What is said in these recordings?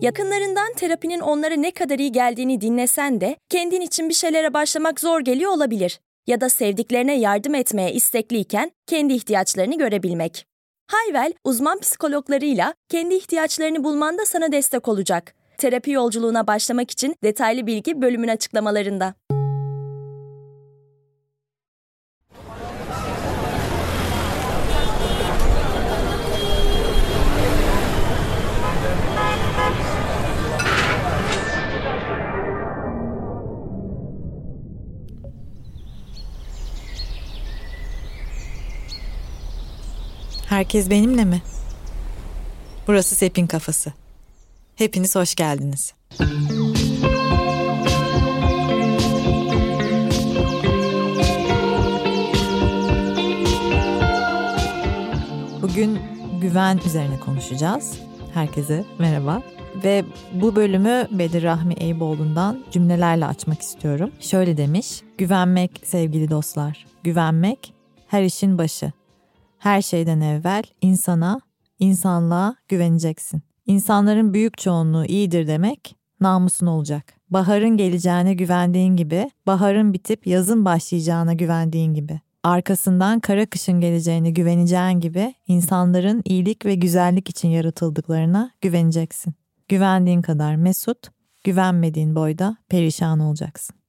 Yakınlarından terapinin onlara ne kadar iyi geldiğini dinlesen de kendin için bir şeylere başlamak zor geliyor olabilir. Ya da sevdiklerine yardım etmeye istekliyken kendi ihtiyaçlarını görebilmek. Hayvel, uzman psikologlarıyla kendi ihtiyaçlarını bulmanda sana destek olacak. Terapi yolculuğuna başlamak için detaylı bilgi bölümün açıklamalarında. Herkes benimle mi? Burası Sepin Kafası. Hepiniz hoş geldiniz. Bugün güven üzerine konuşacağız. Herkese merhaba. Ve bu bölümü Bedir Rahmi Eyüboğlu'ndan cümlelerle açmak istiyorum. Şöyle demiş, güvenmek sevgili dostlar, güvenmek her işin başı. Her şeyden evvel insana, insanlığa güveneceksin. İnsanların büyük çoğunluğu iyidir demek namusun olacak. Baharın geleceğine güvendiğin gibi, baharın bitip yazın başlayacağına güvendiğin gibi. Arkasından kara kışın geleceğine güveneceğin gibi insanların iyilik ve güzellik için yaratıldıklarına güveneceksin. Güvendiğin kadar mesut, güvenmediğin boyda perişan olacaksın.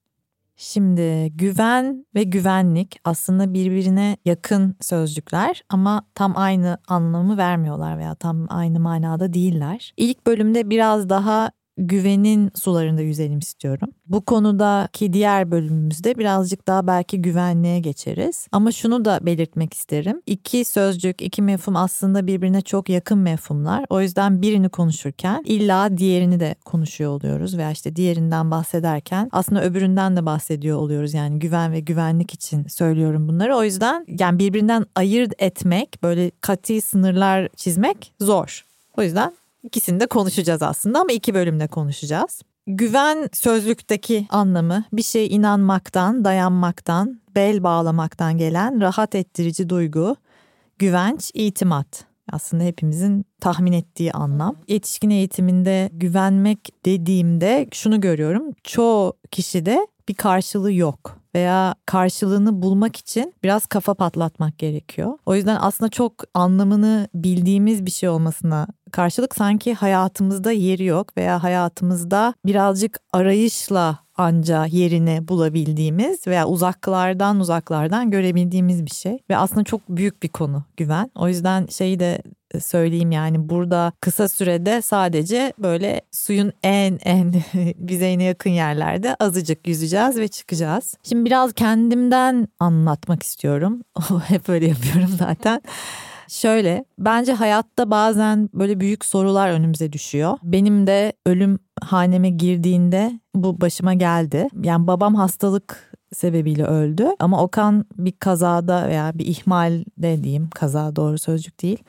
Şimdi güven ve güvenlik aslında birbirine yakın sözcükler ama tam aynı anlamı vermiyorlar veya tam aynı manada değiller. İlk bölümde biraz daha güvenin sularında yüzelim istiyorum. Bu konudaki diğer bölümümüzde birazcık daha belki güvenliğe geçeriz. Ama şunu da belirtmek isterim. İki sözcük, iki mefhum aslında birbirine çok yakın mefhumlar. O yüzden birini konuşurken illa diğerini de konuşuyor oluyoruz veya işte diğerinden bahsederken aslında öbüründen de bahsediyor oluyoruz. Yani güven ve güvenlik için söylüyorum bunları. O yüzden yani birbirinden ayırt etmek, böyle katı sınırlar çizmek zor. O yüzden İkisini de konuşacağız aslında ama iki bölümde konuşacağız. Güven sözlükteki anlamı bir şeye inanmaktan, dayanmaktan, bel bağlamaktan gelen rahat ettirici duygu, güvenç, itimat. Aslında hepimizin tahmin ettiği anlam. Yetişkin eğitiminde güvenmek dediğimde şunu görüyorum. Çoğu kişide bir karşılığı yok veya karşılığını bulmak için biraz kafa patlatmak gerekiyor. O yüzden aslında çok anlamını bildiğimiz bir şey olmasına karşılık sanki hayatımızda yeri yok veya hayatımızda birazcık arayışla anca yerini bulabildiğimiz veya uzaklardan uzaklardan görebildiğimiz bir şey. Ve aslında çok büyük bir konu güven. O yüzden şeyi de söyleyeyim yani burada kısa sürede sadece böyle suyun en en yüzeyine yakın yerlerde azıcık yüzeceğiz ve çıkacağız. Şimdi biraz kendimden anlatmak istiyorum. Hep öyle yapıyorum zaten. Şöyle bence hayatta bazen böyle büyük sorular önümüze düşüyor. Benim de ölüm haneme girdiğinde bu başıma geldi. Yani babam hastalık sebebiyle öldü ama Okan bir kazada veya bir ihmalde diyeyim kaza doğru sözcük değil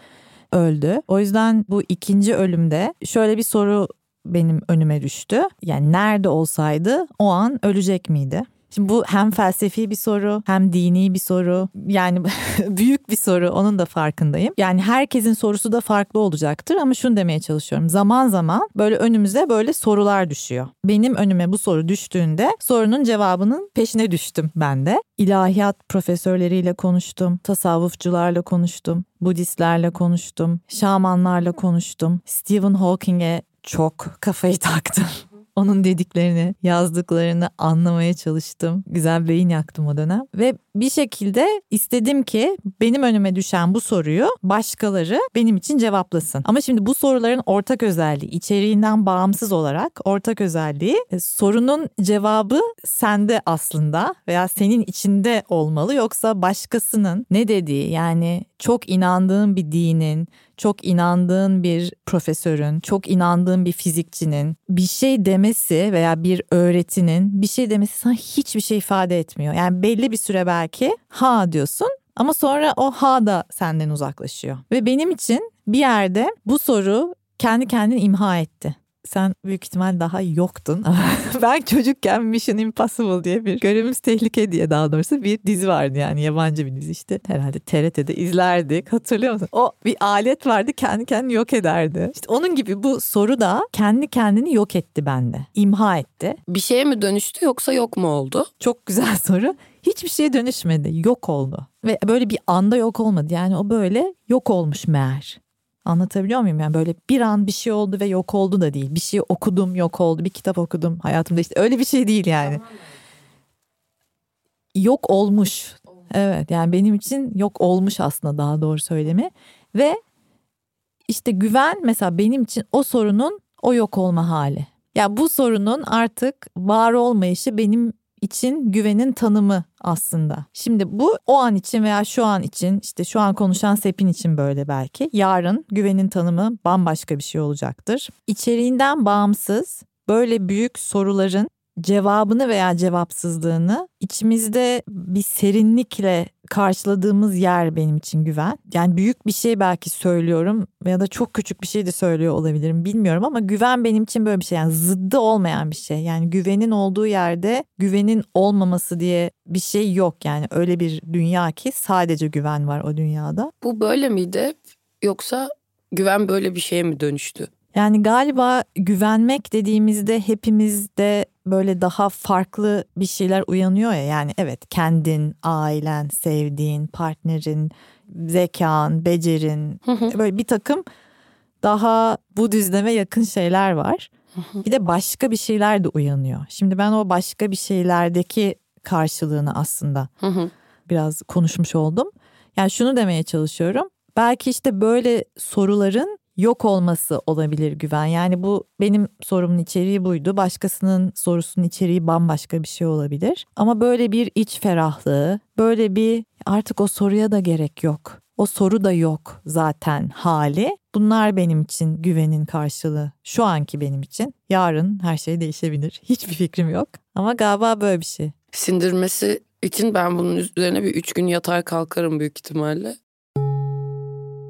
öldü. O yüzden bu ikinci ölümde şöyle bir soru benim önüme düştü. Yani nerede olsaydı o an ölecek miydi? Şimdi bu hem felsefi bir soru hem dini bir soru. Yani büyük bir soru onun da farkındayım. Yani herkesin sorusu da farklı olacaktır ama şunu demeye çalışıyorum. Zaman zaman böyle önümüze böyle sorular düşüyor. Benim önüme bu soru düştüğünde sorunun cevabının peşine düştüm ben de. İlahiyat profesörleriyle konuştum, tasavvufçularla konuştum, Budistlerle konuştum, şamanlarla konuştum. Stephen Hawking'e çok kafayı taktım. Onun dediklerini, yazdıklarını anlamaya çalıştım. Güzel beyin yaktım o dönem. Ve bir şekilde istedim ki benim önüme düşen bu soruyu başkaları benim için cevaplasın. Ama şimdi bu soruların ortak özelliği, içeriğinden bağımsız olarak ortak özelliği e, sorunun cevabı sende aslında veya senin içinde olmalı yoksa başkasının ne dediği yani çok inandığın bir dinin, çok inandığın bir profesörün, çok inandığın bir fizikçinin bir şey demesi veya bir öğretinin bir şey demesi sana hiçbir şey ifade etmiyor. Yani belli bir süre belki ha diyorsun ama sonra o ha da senden uzaklaşıyor. Ve benim için bir yerde bu soru kendi kendini imha etti. Sen büyük ihtimal daha yoktun. ben çocukken Mission Impossible diye bir görevimiz tehlike diye daha doğrusu bir dizi vardı yani yabancı bir dizi işte. Herhalde TRT'de izlerdik hatırlıyor musun? O bir alet vardı kendi kendini yok ederdi. İşte onun gibi bu soru da kendi kendini yok etti bende. İmha etti. Bir şeye mi dönüştü yoksa yok mu oldu? Çok güzel soru. Hiçbir şeye dönüşmedi. Yok oldu. Ve böyle bir anda yok olmadı. Yani o böyle yok olmuş meğer. Anlatabiliyor muyum? Yani böyle bir an bir şey oldu ve yok oldu da değil. Bir şey okudum yok oldu. Bir kitap okudum hayatımda işte öyle bir şey değil yani. Yok olmuş. Evet yani benim için yok olmuş aslında daha doğru söylemi. Ve işte güven mesela benim için o sorunun o yok olma hali. Ya yani bu sorunun artık var olmayışı benim için güvenin tanımı aslında. Şimdi bu o an için veya şu an için işte şu an konuşan Sepin için böyle belki. Yarın güvenin tanımı bambaşka bir şey olacaktır. İçeriğinden bağımsız böyle büyük soruların cevabını veya cevapsızlığını içimizde bir serinlikle karşıladığımız yer benim için güven. Yani büyük bir şey belki söylüyorum ya da çok küçük bir şey de söylüyor olabilirim bilmiyorum ama güven benim için böyle bir şey yani zıddı olmayan bir şey. Yani güvenin olduğu yerde güvenin olmaması diye bir şey yok yani öyle bir dünya ki sadece güven var o dünyada. Bu böyle miydi yoksa güven böyle bir şeye mi dönüştü? Yani galiba güvenmek dediğimizde hepimizde böyle daha farklı bir şeyler uyanıyor ya. Yani evet kendin, ailen, sevdiğin, partnerin, zekan, becerin böyle bir takım daha bu düzleme yakın şeyler var. Bir de başka bir şeyler de uyanıyor. Şimdi ben o başka bir şeylerdeki karşılığını aslında biraz konuşmuş oldum. Yani şunu demeye çalışıyorum. Belki işte böyle soruların yok olması olabilir güven. Yani bu benim sorumun içeriği buydu. Başkasının sorusunun içeriği bambaşka bir şey olabilir. Ama böyle bir iç ferahlığı, böyle bir artık o soruya da gerek yok. O soru da yok zaten hali. Bunlar benim için güvenin karşılığı. Şu anki benim için. Yarın her şey değişebilir. Hiçbir fikrim yok. Ama galiba böyle bir şey. Sindirmesi için ben bunun üzerine bir üç gün yatar kalkarım büyük ihtimalle.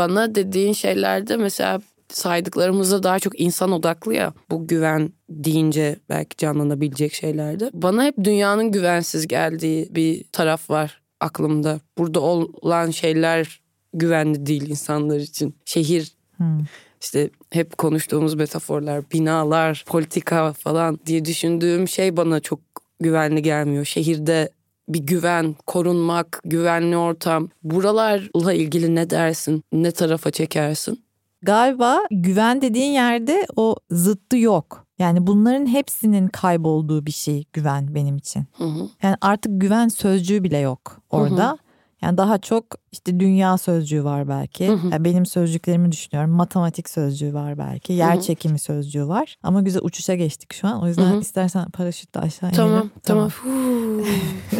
bana dediğin şeylerde mesela saydıklarımızda daha çok insan odaklı ya bu güven deyince belki canlanabilecek şeylerde. Bana hep dünyanın güvensiz geldiği bir taraf var aklımda. Burada olan şeyler güvenli değil insanlar için. Şehir hmm. işte hep konuştuğumuz metaforlar, binalar, politika falan diye düşündüğüm şey bana çok güvenli gelmiyor. Şehirde bir güven, korunmak, güvenli ortam. Buralarla ilgili ne dersin? Ne tarafa çekersin? Galiba güven dediğin yerde o zıttı yok. Yani bunların hepsinin kaybolduğu bir şey güven benim için. Hı hı. Yani artık güven sözcüğü bile yok orada. Hı hı. Yani daha çok işte dünya sözcüğü var belki. Hı hı. Yani benim sözcüklerimi düşünüyorum. Matematik sözcüğü var belki. Yer hı hı. çekimi sözcüğü var. Ama güzel uçuşa geçtik şu an. O yüzden hı hı. istersen paraşütle aşağı tamam, inelim. Tamam tamam.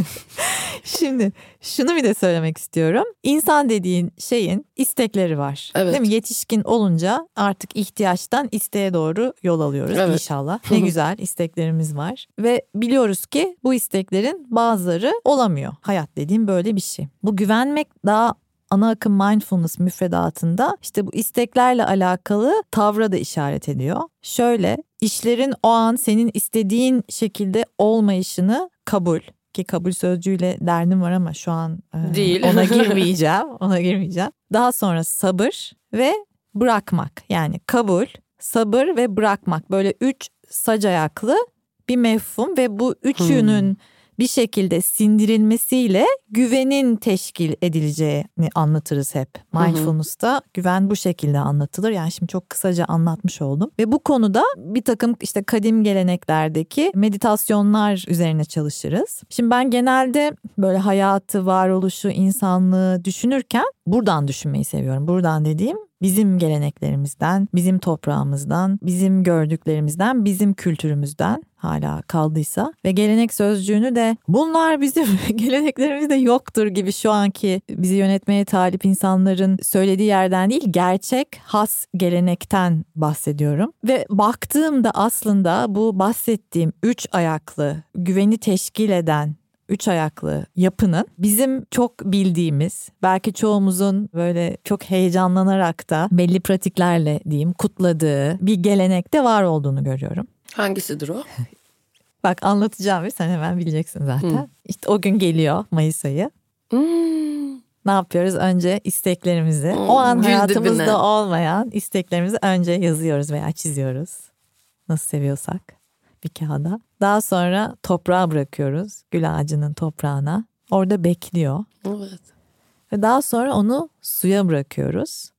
Şimdi şunu bir de söylemek istiyorum. İnsan dediğin şeyin istekleri var. Evet. Değil mi? Yetişkin olunca artık ihtiyaçtan isteğe doğru yol alıyoruz evet. inşallah. Ne güzel isteklerimiz var. Ve biliyoruz ki bu isteklerin bazıları olamıyor. Hayat dediğim böyle bir şey. Bu güvenmek daha ana akım mindfulness müfredatında işte bu isteklerle alakalı tavra da işaret ediyor. Şöyle işlerin o an senin istediğin şekilde olmayışını kabul ki kabul sözcüğüyle derdim var ama şu an e, değil ona girmeyeceğim. Ona girmeyeceğim. Daha sonra sabır ve bırakmak. Yani kabul, sabır ve bırakmak. Böyle üç sac ayaklı bir mefhum ve bu üçünün hmm bir şekilde sindirilmesiyle güvenin teşkil edileceğini anlatırız hep. Mindfulness'ta güven bu şekilde anlatılır. Yani şimdi çok kısaca anlatmış oldum. Ve bu konuda bir takım işte kadim geleneklerdeki meditasyonlar üzerine çalışırız. Şimdi ben genelde böyle hayatı, varoluşu, insanlığı düşünürken buradan düşünmeyi seviyorum. Buradan dediğim bizim geleneklerimizden, bizim toprağımızdan, bizim gördüklerimizden, bizim kültürümüzden hala kaldıysa ve gelenek sözcüğünü de bunlar bizim geleneklerimizde yoktur gibi şu anki bizi yönetmeye talip insanların söylediği yerden değil gerçek has gelenekten bahsediyorum. Ve baktığımda aslında bu bahsettiğim üç ayaklı güveni teşkil eden üç ayaklı yapının bizim çok bildiğimiz, belki çoğumuzun böyle çok heyecanlanarak da belli pratiklerle diyeyim kutladığı bir gelenekte var olduğunu görüyorum. Hangisidir o? Bak anlatacağım ve sen hemen bileceksin zaten. Hı. İşte o gün geliyor Mayıs ayı. Hmm. Ne yapıyoruz? Önce isteklerimizi, hmm, o an hayatımızda dibine. olmayan isteklerimizi önce yazıyoruz veya çiziyoruz. Nasıl seviyorsak bir kağıda. Daha sonra toprağa bırakıyoruz. Gül ağacının toprağına. Orada bekliyor. Evet. Ve daha sonra onu suya bırakıyoruz.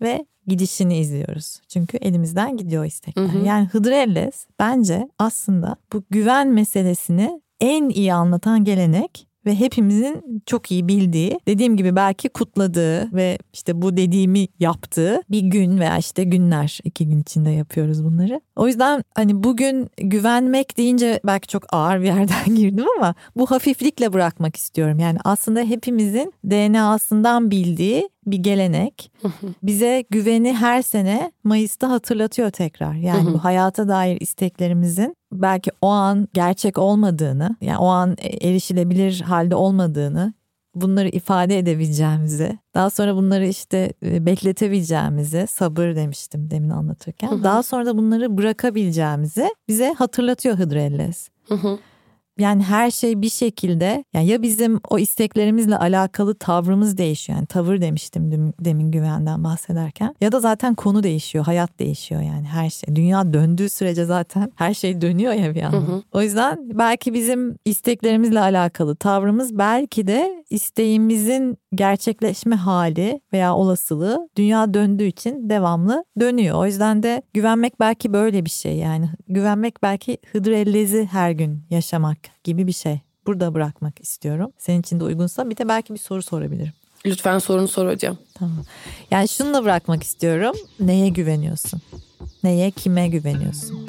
Ve gidişini izliyoruz. Çünkü elimizden gidiyor istekler. Hı hı. Yani Hıdrellez bence aslında bu güven meselesini en iyi anlatan gelenek ve hepimizin çok iyi bildiği, dediğim gibi belki kutladığı ve işte bu dediğimi yaptığı bir gün veya işte günler iki gün içinde yapıyoruz bunları. O yüzden hani bugün güvenmek deyince belki çok ağır bir yerden girdim ama bu hafiflikle bırakmak istiyorum. Yani aslında hepimizin DNA'sından bildiği bir gelenek. Bize güveni her sene Mayıs'ta hatırlatıyor tekrar. Yani bu hayata dair isteklerimizin belki o an gerçek olmadığını, yani o an erişilebilir halde olmadığını, bunları ifade edebileceğimizi, daha sonra bunları işte e, bekletebileceğimizi, sabır demiştim demin anlatırken, daha sonra da bunları bırakabileceğimizi bize hatırlatıyor Hıdrellez. Yani her şey bir şekilde yani ya bizim o isteklerimizle alakalı tavrımız değişiyor. Yani tavır demiştim demin güvenden bahsederken. Ya da zaten konu değişiyor, hayat değişiyor yani her şey. Dünya döndüğü sürece zaten her şey dönüyor ya bir yandan. O yüzden belki bizim isteklerimizle alakalı tavrımız belki de isteğimizin gerçekleşme hali veya olasılığı dünya döndüğü için devamlı dönüyor. O yüzden de güvenmek belki böyle bir şey yani. Güvenmek belki hıdrellezi her gün yaşamak gibi bir şey. Burada bırakmak istiyorum. Senin için de uygunsa bir de belki bir soru sorabilirim. Lütfen sorunu sor hocam. Tamam. Yani şununla bırakmak istiyorum. Neye güveniyorsun? Neye, kime güveniyorsun?